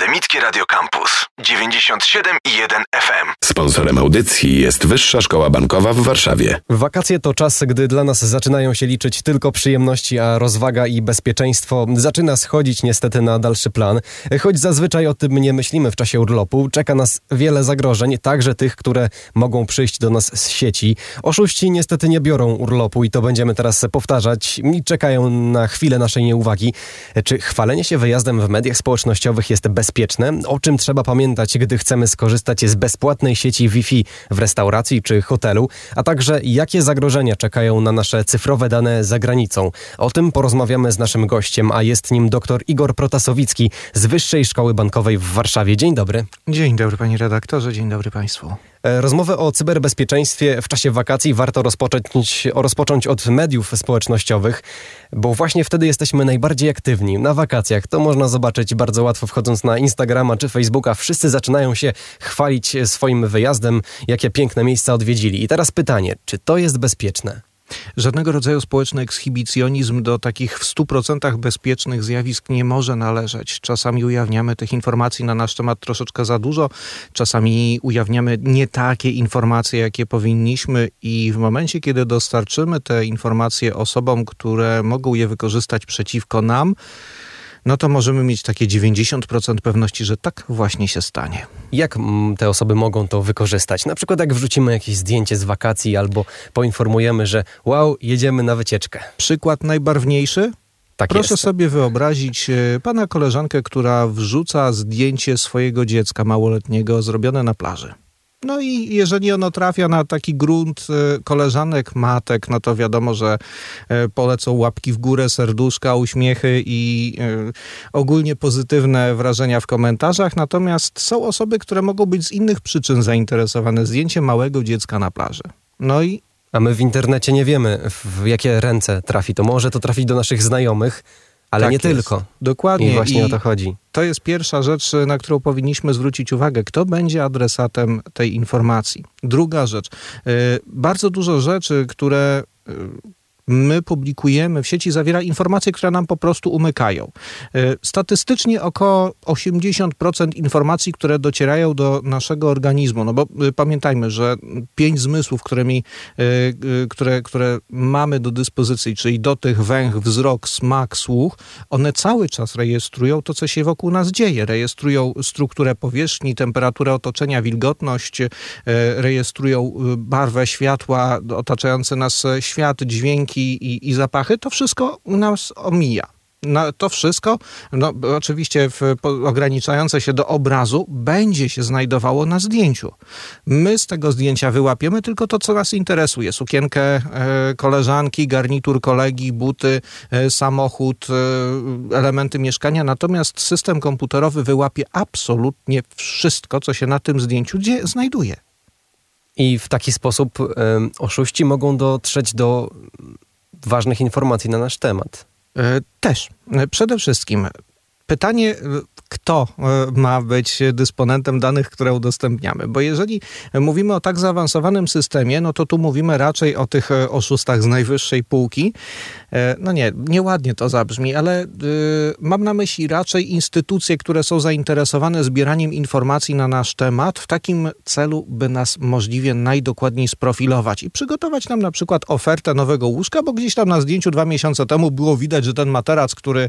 Akademickie Radio Campus 97 i 1 FM. Sponsorem audycji jest Wyższa Szkoła Bankowa w Warszawie. Wakacje to czas, gdy dla nas zaczynają się liczyć tylko przyjemności, a rozwaga i bezpieczeństwo zaczyna schodzić niestety na dalszy plan. Choć zazwyczaj o tym nie myślimy w czasie urlopu, czeka nas wiele zagrożeń, także tych, które mogą przyjść do nas z sieci. Oszuści niestety nie biorą urlopu i to będziemy teraz powtarzać i czekają na chwilę naszej nieuwagi. Czy chwalenie się wyjazdem w mediach społecznościowych jest bezpieczne? O czym trzeba pamiętać, gdy chcemy skorzystać z bezpłatnej sieci Wi-Fi w restauracji czy hotelu? A także jakie zagrożenia czekają na nasze cyfrowe dane za granicą? O tym porozmawiamy z naszym gościem, a jest nim dr Igor Protasowicki z Wyższej Szkoły Bankowej w Warszawie. Dzień dobry. Dzień dobry panie redaktorze, dzień dobry państwu. E, rozmowę o cyberbezpieczeństwie w czasie wakacji warto rozpocząć, rozpocząć od mediów społecznościowych, bo właśnie wtedy jesteśmy najbardziej aktywni. Na wakacjach to można zobaczyć bardzo łatwo wchodząc na Instagrama czy Facebooka. Wszyscy zaczynają się chwalić swoim wyjazdem, jakie piękne miejsca odwiedzili. I teraz pytanie, czy to jest bezpieczne? Żadnego rodzaju społeczny ekshibicjonizm do takich w 100% bezpiecznych zjawisk nie może należeć. Czasami ujawniamy tych informacji na nasz temat troszeczkę za dużo, czasami ujawniamy nie takie informacje, jakie powinniśmy, i w momencie, kiedy dostarczymy te informacje osobom, które mogą je wykorzystać przeciwko nam, no to możemy mieć takie 90% pewności, że tak właśnie się stanie. Jak mm, te osoby mogą to wykorzystać? Na przykład jak wrzucimy jakieś zdjęcie z wakacji albo poinformujemy, że wow, jedziemy na wycieczkę. Przykład najbarwniejszy? Tak Proszę jest. sobie wyobrazić e, pana koleżankę, która wrzuca zdjęcie swojego dziecka małoletniego zrobione na plaży. No i jeżeli ono trafia na taki grunt e, koleżanek, matek, no to wiadomo, że e, polecą łapki w górę, serduszka, uśmiechy i e, ogólnie pozytywne wrażenia w komentarzach. Natomiast są osoby, które mogą być z innych przyczyn zainteresowane zdjęciem małego dziecka na plaży. No i A my w internecie nie wiemy, w jakie ręce trafi to. Może to trafić do naszych znajomych, ale Tak nie jest. tylko. dokładnie. I właśnie I o to chodzi. to jest pierwsza rzecz, na którą powinniśmy zwrócić uwagę. Kto będzie adresatem tej informacji? Druga rzecz. y, Bardzo dużo rzeczy, które y, my publikujemy w sieci, zawiera informacje, które nam po prostu umykają. Y, Statystycznie około 80% informacji, które docierają do naszego organizmu, no bo y, pamiętajmy, że pięć zmysłów, którymi, y, które, które mamy do dyspozycji, czyli dotych, węch, wzrok, smak, słuch, one cały czas rejestrują to, co się wokół nas dzieje. Rejestrują strukturę powierzchni, temperaturę otoczenia, wilgotność, e, rejestrują barwę światła, otaczający nas e, świat, dźwięki i, i zapachy. To wszystko nas omija. No, to wszystko, no, oczywiście w, po, ograniczające się do obrazu, będzie się znajdowało na zdjęciu. My z tego zdjęcia wyłapiemy tylko to, co nas interesuje. Sukienkę e, koleżanki, garnitur kolegi, buty, e, samochód, e, elementy mieszkania. Natomiast system komputerowy wyłapie absolutnie wszystko, co się na tym zdjęciu dzie- znajduje. I w taki sposób oszuści mogą dotrzeć do ważnych informacji na nasz temat. E, Też. E, Przede wszystkim pytanie, e, kto ma być dysponentem danych, które udostępniamy. Bo jeżeli mówimy o tak zaawansowanym systemie, no to tu mówimy raczej o tych oszustach z najwyższej półki. E, No nie, nieładnie to zabrzmi, ale y, mam na myśli raczej instytucje, które są zainteresowane zbieraniem informacji na nasz temat w takim celu, by nas możliwie najdokładniej sprofilować i przygotować nam na przykład ofertę nowego łóżka, bo gdzieś tam na zdjęciu dwa miesiące temu było widać, że ten materac, który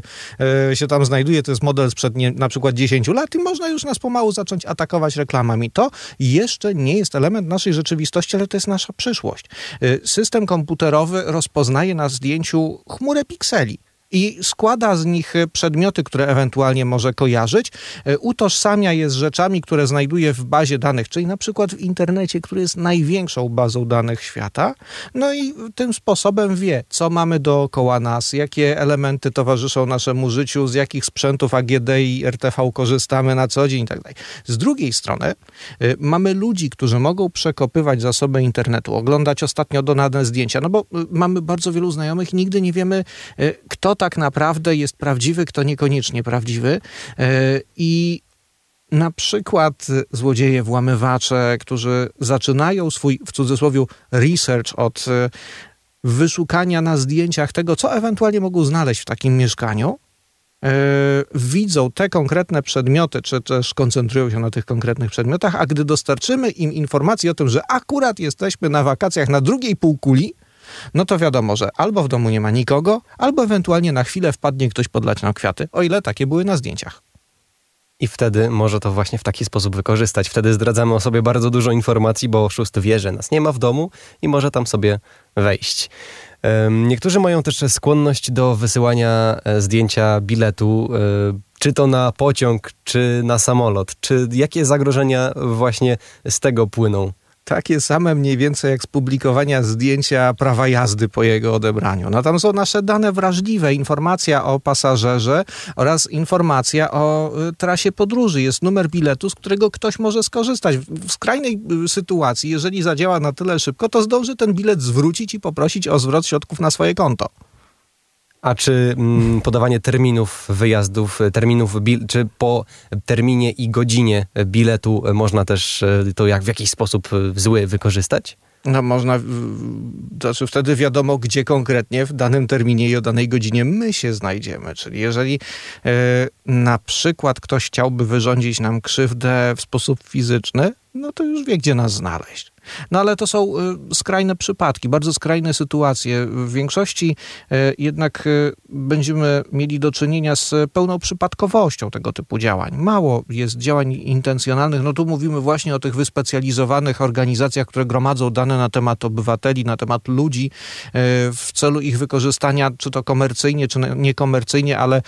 e, się tam znajduje, to jest model sprzed nie, na przykład 10 lat i można już nas pomału zacząć atakować reklamami. To jeszcze nie jest element naszej rzeczywistości, ale to jest nasza przyszłość. E, System komputerowy rozpoznaje na zdjęciu chmurę pikseli i składa z nich e, przedmioty, które ewentualnie może kojarzyć, e, utożsamia je z rzeczami, które znajduje w bazie danych, czyli na przykład w internecie, który jest największą bazą danych świata. No i tym sposobem wie, co mamy dookoła nas, jakie elementy towarzyszą naszemu życiu, z jakich sprzętów AGD i RTV korzystamy na co dzień i tak. Z drugiej strony y, mamy ludzi, którzy mogą przekopywać zasoby internetu, oglądać ostatnio dodane zdjęcia, no bo mamy bardzo wielu znajomych, nigdy nie wiemy, kto tak naprawdę jest prawdziwy, kto niekoniecznie prawdziwy. Y, i na przykład złodzieje, włamywacze, którzy zaczynają swój, w cudzysłowie, research od y, wyszukania na zdjęciach tego, co ewentualnie mogą znaleźć w takim mieszkaniu, widzą te konkretne przedmioty, czy też koncentrują się na tych konkretnych przedmiotach, a gdy dostarczymy im informacji o tym, że akurat jesteśmy na wakacjach na drugiej półkuli, no to wiadomo, że albo w domu nie ma nikogo, albo ewentualnie na chwilę wpadnie ktoś podlać na kwiaty, o ile takie były na zdjęciach. I wtedy może to właśnie w taki sposób wykorzystać. Wtedy zdradzamy o sobie bardzo dużo informacji, bo oszust wie, że nas nie ma w domu i może tam sobie wejść. Niektórzy mają też skłonność do wysyłania e, zdjęcia biletu, e, czy to na pociąg, czy na samolot. Czy jakie zagrożenia właśnie z tego płyną? Takie same mniej więcej jak z publikowania zdjęcia prawa jazdy po jego odebraniu. No tam są nasze dane wrażliwe, informacja o pasażerze oraz informacja o y, trasie podróży. Jest numer biletu, z którego ktoś może skorzystać. W skrajnej y, sytuacji, jeżeli zadziała na tyle szybko, to zdąży ten bilet zwrócić i poprosić o zwrot środków na swoje konto. A czy mm, podawanie terminów wyjazdów, terminów, czy po terminie i godzinie biletu można też e, to jak w jakiś sposób e, zły wykorzystać? No można, znaczy wtedy wiadomo, gdzie konkretnie w danym terminie i o danej godzinie my się znajdziemy. Czyli jeżeli e, na przykład ktoś chciałby wyrządzić nam krzywdę w sposób fizyczny, no to już wie, gdzie nas znaleźć. No ale to są y, skrajne przypadki, bardzo skrajne sytuacje. W większości y, jednak y, będziemy mieli do czynienia z pełną przypadkowością tego typu działań. Mało jest działań intencjonalnych. No tu mówimy właśnie o tych wyspecjalizowanych organizacjach, które gromadzą dane na temat obywateli, na temat ludzi w celu ich wykorzystania, czy to komercyjnie, czy niekomercyjnie, ale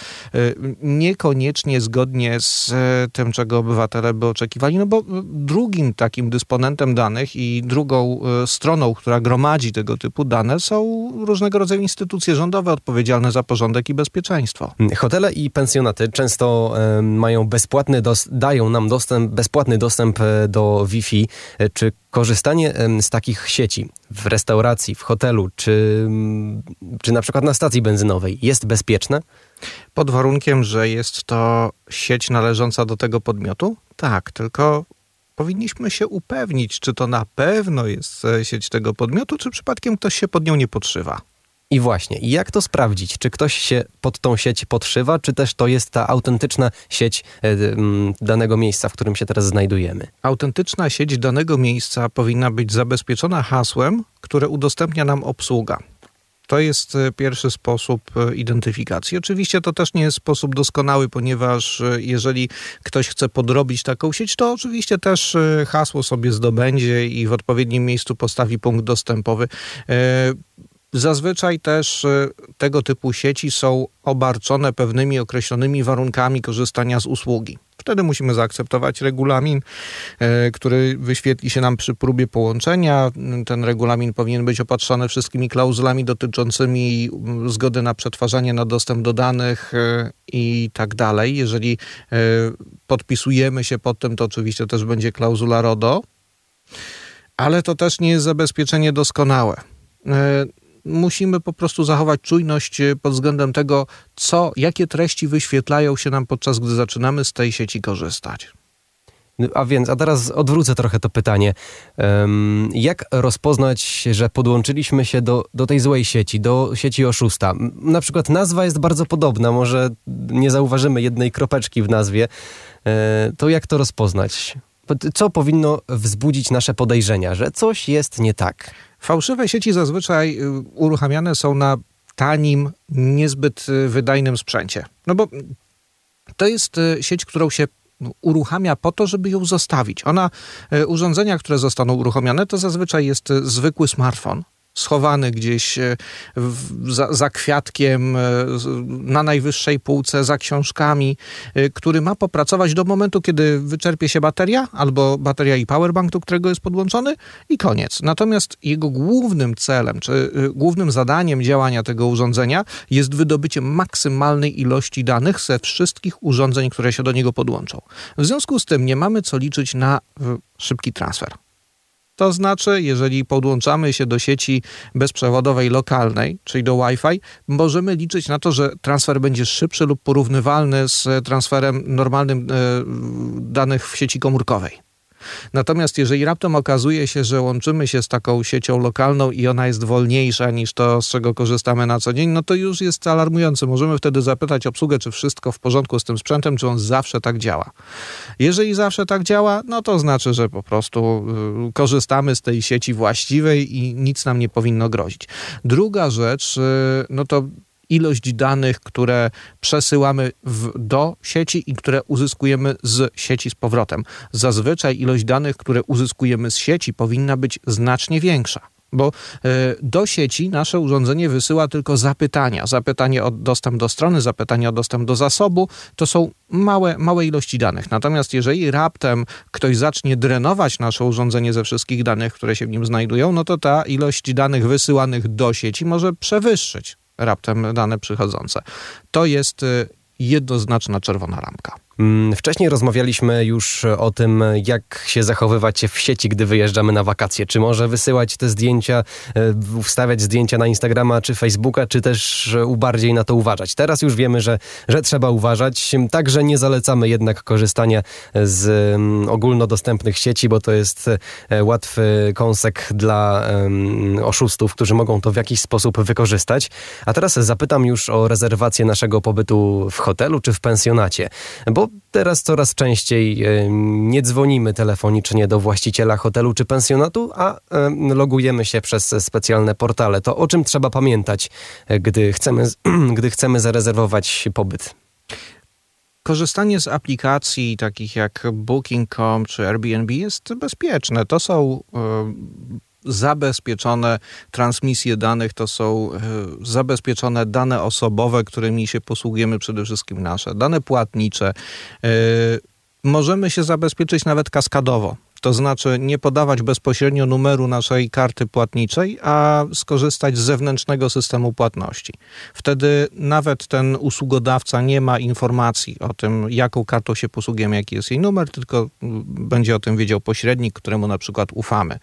niekoniecznie zgodnie z tym, czego obywatele by oczekiwali. No bo drugim takim dysponentem danych i i drugą e, stroną, która gromadzi tego typu dane, są różnego rodzaju instytucje rządowe odpowiedzialne za porządek i bezpieczeństwo. Hotele i pensjonaty często mają bezpłatny, dają nam dostęp, bezpłatny dostęp e, do Wi-Fi. E, czy korzystanie z takich sieci w restauracji, w hotelu, czy, czy na przykład na stacji benzynowej jest bezpieczne? Pod warunkiem, że jest to sieć należąca do tego podmiotu? Tak, tylko powinniśmy się upewnić, czy to na pewno jest e, sieć tego podmiotu, czy przypadkiem ktoś się pod nią nie podszywa. I właśnie, jak to sprawdzić? Czy ktoś się pod tą sieć podszywa, czy też to jest ta autentyczna sieć e, danego miejsca, w którym się teraz znajdujemy? Autentyczna sieć danego miejsca powinna być zabezpieczona hasłem, które udostępnia nam obsługa. To jest e, pierwszy sposób e, identyfikacji. Oczywiście to też nie jest sposób doskonały, ponieważ e, jeżeli ktoś chce podrobić taką sieć, to oczywiście też hasło sobie zdobędzie i w odpowiednim miejscu postawi punkt dostępowy. Zazwyczaj też tego typu sieci są obarczone pewnymi określonymi warunkami korzystania z usługi. Wtedy musimy zaakceptować regulamin, e, który wyświetli się nam przy próbie połączenia. Ten regulamin powinien być opatrzony wszystkimi klauzulami dotyczącymi zgody na przetwarzanie, na dostęp do danych e, i tak dalej. Jeżeli e, podpisujemy się pod tym, to oczywiście też będzie klauzula RODO, ale to też nie jest zabezpieczenie doskonałe musimy po prostu zachować czujność e, pod względem tego, co, jakie treści wyświetlają się nam podczas gdy zaczynamy z tej sieci korzystać. No, a więc, a teraz odwrócę trochę to pytanie. Jak rozpoznać, że podłączyliśmy się do, do tej złej sieci, do sieci oszusta? Na przykład nazwa jest bardzo podobna, może nie zauważymy jednej kropeczki w nazwie. E, to jak to rozpoznać? Co powinno wzbudzić nasze podejrzenia, że coś jest nie tak? Fałszywe sieci zazwyczaj y, uruchamiane są na tanim, niezbyt y, wydajnym sprzęcie. No bo to jest y, sieć, którą się uruchamia po to, żeby ją zostawić. Ona, urządzenia, które zostaną uruchomione, to zazwyczaj jest zwykły smartfon, schowany gdzieś e, w, za, za, kwiatkiem, e, na najwyższej półce, za książkami, e, który ma popracować do momentu, kiedy wyczerpie się bateria, albo bateria i powerbank, do którego jest podłączony i koniec. Natomiast jego głównym celem, czy głównym zadaniem działania tego urządzenia jest wydobycie maksymalnej ilości danych ze wszystkich urządzeń, które się do niego podłączą. W związku z tym nie mamy co liczyć na szybki transfer. To znaczy, jeżeli podłączamy się do sieci bezprzewodowej lokalnej, czyli do Wi-Fi, możemy liczyć na to, że transfer będzie szybszy lub porównywalny z transferem normalnym e, danych w sieci komórkowej. Natomiast jeżeli raptem okazuje się, że łączymy się z taką siecią lokalną i ona jest wolniejsza niż to, z czego korzystamy na co dzień, no to już jest alarmujące. Możemy wtedy zapytać obsługę, czy wszystko w porządku z tym sprzętem, czy on zawsze tak działa. Jeżeli zawsze tak działa, no to znaczy, że po prostu y, korzystamy z tej sieci właściwej i nic nam nie powinno grozić. Druga rzecz, y, no to ilość danych, które przesyłamy w, do sieci i które uzyskujemy z sieci z powrotem. Zazwyczaj ilość danych, które uzyskujemy z sieci powinna być znacznie większa bo e, do sieci nasze urządzenie wysyła tylko zapytania. Zapytanie o dostęp do strony, zapytanie o dostęp do zasobu to są małe, małe ilości danych. Natomiast jeżeli raptem ktoś zacznie drenować nasze urządzenie ze wszystkich danych, które się w nim znajdują, no to ta ilość danych wysyłanych do sieci może przewyższyć raptem dane przychodzące. To jest e, jednoznaczna czerwona ramka. Mm, wcześniej rozmawialiśmy już o tym, jak się zachowywać w sieci, gdy wyjeżdżamy na wakacje. Czy może wysyłać te zdjęcia, e, wstawiać zdjęcia na Instagrama czy Facebooka, czy też bardziej na to uważać. Teraz już wiemy, że, że trzeba uważać. Także nie zalecamy jednak korzystania z mm, ogólnodostępnych sieci, bo to jest e, łatwy kąsek dla oszustów, którzy mogą to w jakiś sposób wykorzystać. A teraz zapytam już o rezerwację naszego pobytu w hotelu czy w pensjonacie, bo teraz coraz częściej e, nie dzwonimy telefonicznie do właściciela hotelu czy pensjonatu, a e, logujemy się przez specjalne portale. To o czym trzeba pamiętać, e, gdy chcemy, gdy chcemy zarezerwować pobyt? Korzystanie z aplikacji takich jak Booking.com czy Airbnb jest bezpieczne. To są zabezpieczone transmisje danych, to są e, zabezpieczone dane osobowe, którymi się posługujemy przede wszystkim nasze, dane płatnicze. E, możemy się zabezpieczyć nawet kaskadowo. To znaczy nie podawać bezpośrednio numeru naszej karty płatniczej, a skorzystać z zewnętrznego systemu płatności. Wtedy nawet ten usługodawca nie ma informacji o tym, jaką kartą się posługujemy, jaki jest jej numer, tylko będzie o tym wiedział pośrednik, któremu na przykład ufamy.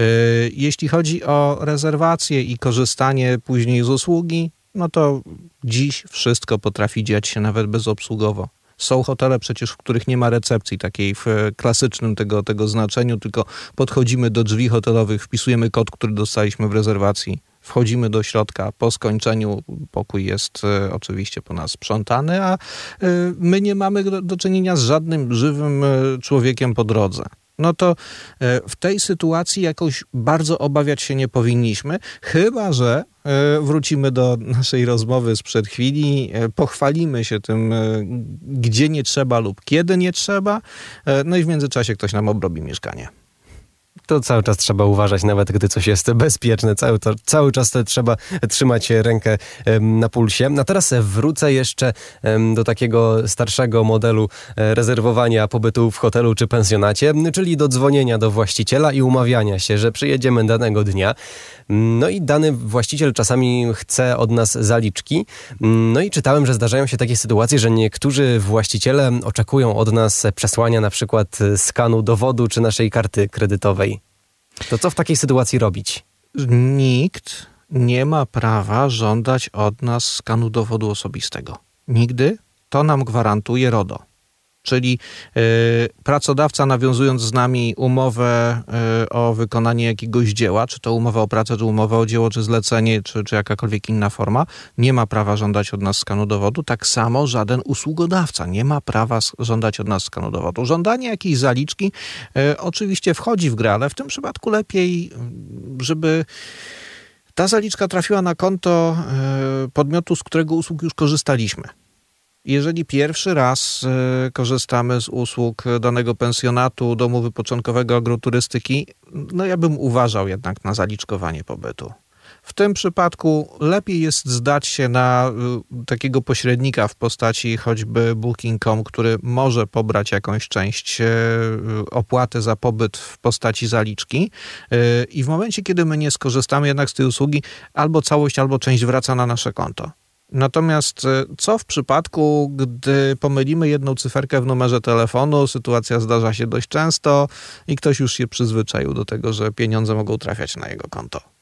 Y, jeśli chodzi o rezerwację i korzystanie później z usługi, no to dziś wszystko potrafi dziać się nawet bezobsługowo. Są hotele przecież, w których nie ma recepcji takiej w klasycznym tego, tego znaczeniu, tylko podchodzimy do drzwi hotelowych, wpisujemy kod, który dostaliśmy w rezerwacji, wchodzimy do środka, po skończeniu pokój jest e, oczywiście po nas sprzątany, a e, my nie mamy do, do czynienia z żadnym żywym e, człowiekiem po drodze no to w tej sytuacji jakoś bardzo obawiać się nie powinniśmy, chyba że E, wrócimy do naszej rozmowy sprzed chwili, e, pochwalimy się tym, e, gdzie nie trzeba lub kiedy nie trzeba, no i w międzyczasie ktoś nam obrobi mieszkanie to cały czas trzeba uważać, nawet gdy coś jest bezpieczne. Cały, to, cały czas trzeba trzymać rękę na pulsie. A teraz wrócę jeszcze do takiego starszego modelu rezerwowania pobytu w hotelu czy pensjonacie, czyli do dzwonienia do właściciela i umawiania się, że przyjedziemy danego dnia. No i dany właściciel czasami chce od nas zaliczki. No i czytałem, że zdarzają się takie sytuacje, że niektórzy właściciele oczekują od nas przesłania na przykład skanu dowodu czy naszej karty kredytowej. To co w takiej sytuacji robić? Nikt nie ma prawa żądać od nas skanu dowodu osobistego. Nigdy. To nam gwarantuje RODO czyli e, pracodawca nawiązując z nami umowę e, o wykonanie jakiegoś dzieła, czy to umowa o pracę, czy umowa o dzieło, czy zlecenie, czy, czy jakakolwiek inna forma, nie ma prawa żądać od nas skanu dowodu. Tak samo żaden usługodawca nie ma prawa żądać od nas skanu dowodu. Żądanie jakiejś zaliczki e, oczywiście wchodzi w grę, ale w tym przypadku lepiej, żeby ta zaliczka trafiła na konto podmiotu, z którego usług już korzystaliśmy. Jeżeli pierwszy raz e, korzystamy z usług danego pensjonatu, domu wypoczynkowego, agroturystyki, no ja bym uważał jednak na zaliczkowanie pobytu. W tym przypadku lepiej jest zdać się na e, takiego pośrednika w postaci choćby Booking.com, który może pobrać jakąś część e, opłaty za pobyt w postaci zaliczki i w momencie, kiedy my nie skorzystamy jednak z tej usługi, albo całość, albo część wraca na nasze konto. Natomiast e, co w przypadku, gdy pomylimy jedną cyferkę w numerze telefonu, sytuacja zdarza się dość często i ktoś już się przyzwyczaił do tego, że pieniądze mogą trafiać na jego konto.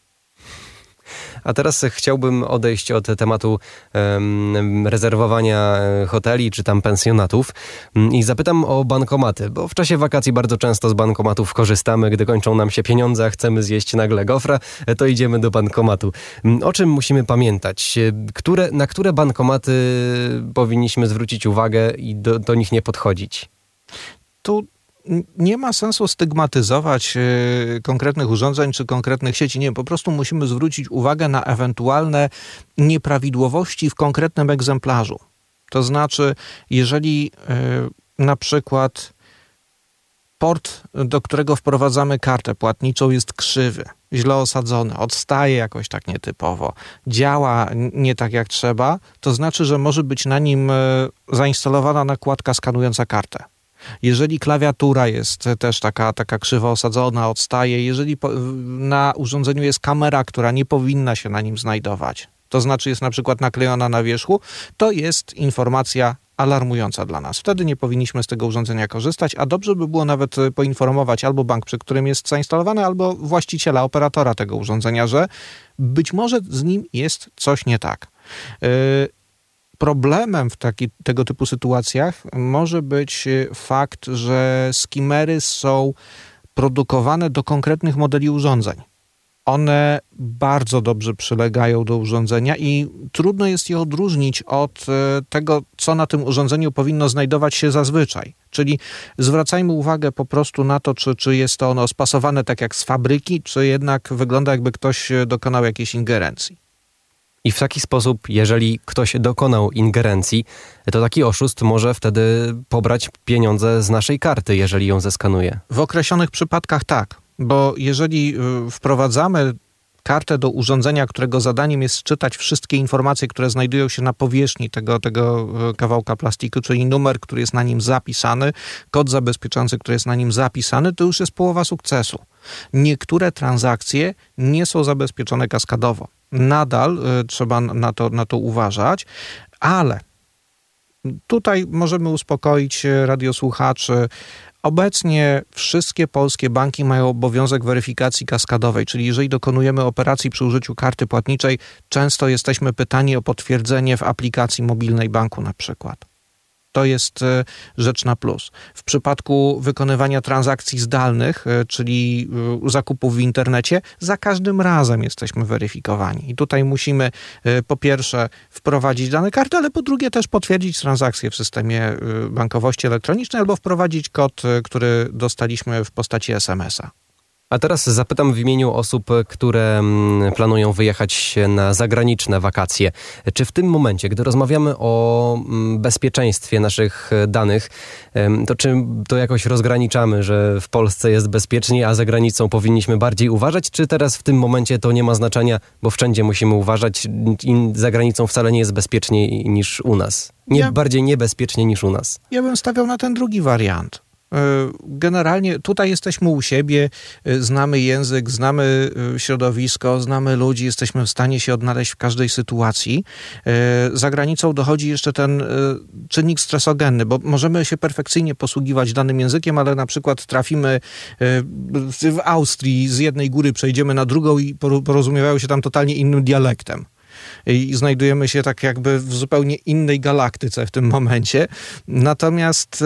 A teraz chciałbym odejść od tematu um, rezerwowania e, hoteli czy tam pensjonatów um, i zapytam o bankomaty, bo w czasie wakacji bardzo często z bankomatów korzystamy, gdy kończą nam się pieniądze, a chcemy zjeść nagle gofra, e, to idziemy do bankomatu. Um, o czym musimy pamiętać? Które, na które bankomaty powinniśmy zwrócić uwagę i do, do nich nie podchodzić? Tu nie ma sensu stygmatyzować e, konkretnych urządzeń czy konkretnych sieci. Nie, po prostu musimy zwrócić uwagę na ewentualne nieprawidłowości w konkretnym egzemplarzu. To znaczy, jeżeli e, na przykład port, do którego wprowadzamy kartę płatniczą, jest krzywy, źle osadzony, odstaje jakoś tak nietypowo, działa nie tak jak trzeba, to znaczy, że może być na nim e, zainstalowana nakładka skanująca kartę. Jeżeli klawiatura jest też taka, taka krzywo osadzona, odstaje, jeżeli na urządzeniu jest kamera, która nie powinna się na nim znajdować, to znaczy jest na przykład naklejona na wierzchu, to jest informacja alarmująca dla nas. Wtedy nie powinniśmy z tego urządzenia korzystać, a dobrze by było nawet poinformować albo bank, przy którym jest zainstalowane, albo właściciela, operatora tego urządzenia, że być może z nim jest coś nie tak. Yy, Problemem w taki, tego typu sytuacjach może być e, fakt, że skimery są produkowane do konkretnych modeli urządzeń. One bardzo dobrze przylegają do urządzenia i trudno jest je odróżnić od e, tego, co na tym urządzeniu powinno znajdować się zazwyczaj. Czyli zwracajmy uwagę po prostu na to, czy, czy jest to ono spasowane tak jak z fabryki, czy jednak wygląda jakby ktoś e, dokonał jakiejś ingerencji. I w taki sposób, jeżeli ktoś dokonał ingerencji, to taki oszust może wtedy pobrać pieniądze z naszej karty, jeżeli ją zeskanuje. W określonych przypadkach tak, bo jeżeli y, wprowadzamy kartę do urządzenia, którego zadaniem jest czytać wszystkie informacje, które znajdują się na powierzchni tego, tego y, kawałka plastiku, czyli numer, który jest na nim zapisany, kod zabezpieczający, który jest na nim zapisany, to już jest połowa sukcesu. Niektóre transakcje nie są zabezpieczone kaskadowo nadal y, trzeba na to, na to uważać, ale tutaj możemy uspokoić y, radiosłuchaczy. Obecnie wszystkie polskie banki mają obowiązek weryfikacji kaskadowej, czyli jeżeli dokonujemy operacji przy użyciu karty płatniczej, często jesteśmy pytani o potwierdzenie w aplikacji mobilnej banku na przykład to jest e, rzecz na plus. W przypadku wykonywania transakcji zdalnych, e, czyli e, zakupów w internecie, za każdym razem jesteśmy weryfikowani. I tutaj musimy po pierwsze wprowadzić dane karty, ale po drugie też potwierdzić transakcję w systemie bankowości elektronicznej albo wprowadzić kod, który dostaliśmy w postaci SMS-a. A teraz zapytam w imieniu osób, które mm, planują wyjechać na zagraniczne wakacje. Czy w tym momencie, gdy rozmawiamy o mm, bezpieczeństwie naszych danych, to czy to jakoś rozgraniczamy, że w Polsce jest bezpiecznie, a za granicą powinniśmy bardziej uważać? Czy teraz w tym momencie to nie ma znaczenia, bo wszędzie musimy uważać i za granicą wcale nie jest bezpieczniej niż u nas? Nie, ja, bardziej niebezpiecznie niż u nas. Ja bym stawiał na ten drugi wariant. E, generalnie tutaj jesteśmy u siebie, e, znamy język, znamy e, środowisko, znamy ludzi, jesteśmy w stanie się odnaleźć w każdej sytuacji. Za granicą dochodzi jeszcze ten czynnik stresogenny, bo możemy się perfekcyjnie posługiwać danym językiem, ale na przykład trafimy w Austrii, z jednej góry przejdziemy na drugą i porozumiewają się tam totalnie innym dialektem i znajdujemy się tak jakby w zupełnie innej galaktyce w tym momencie. Natomiast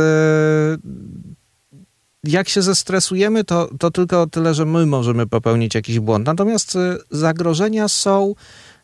jak się zestresujemy, to, to tylko tyle, że my możemy popełnić jakiś błąd. Natomiast y, zagrożenia są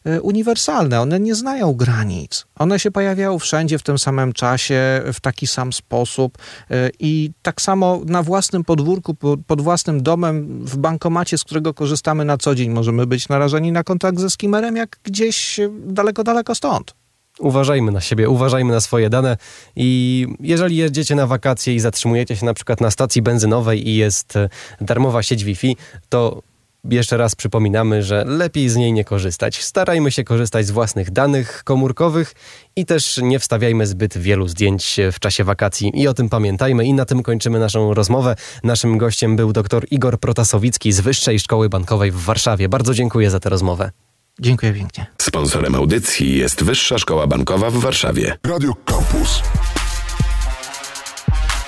y, uniwersalne, one nie znają granic. One się pojawiają wszędzie w tym samym czasie, w taki sam sposób y, i tak samo na własnym podwórku, pod własnym domem, w bankomacie, z którego korzystamy na co dzień, możemy być narażeni na kontakt ze skimmerem, jak gdzieś daleko, daleko stąd. Uważajmy na siebie, uważajmy na swoje dane i jeżeli jedziecie na wakacje i zatrzymujecie się na przykład na stacji benzynowej i jest e, darmowa sieć Wi-Fi, to jeszcze raz przypominamy, że lepiej z niej nie korzystać. Starajmy się korzystać z własnych danych komórkowych i też nie wstawiajmy zbyt wielu zdjęć w czasie wakacji. I o tym pamiętajmy i na tym kończymy naszą rozmowę. Naszym gościem był dr Igor Protasowicki z Wyższej Szkoły Bankowej w Warszawie. Bardzo dziękuję za tę rozmowę. Dziękuję pięknie. Sponsorem audycji jest Wyższa Szkoła Bankowa w Warszawie. Radio Campus.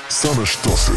Same sztosy.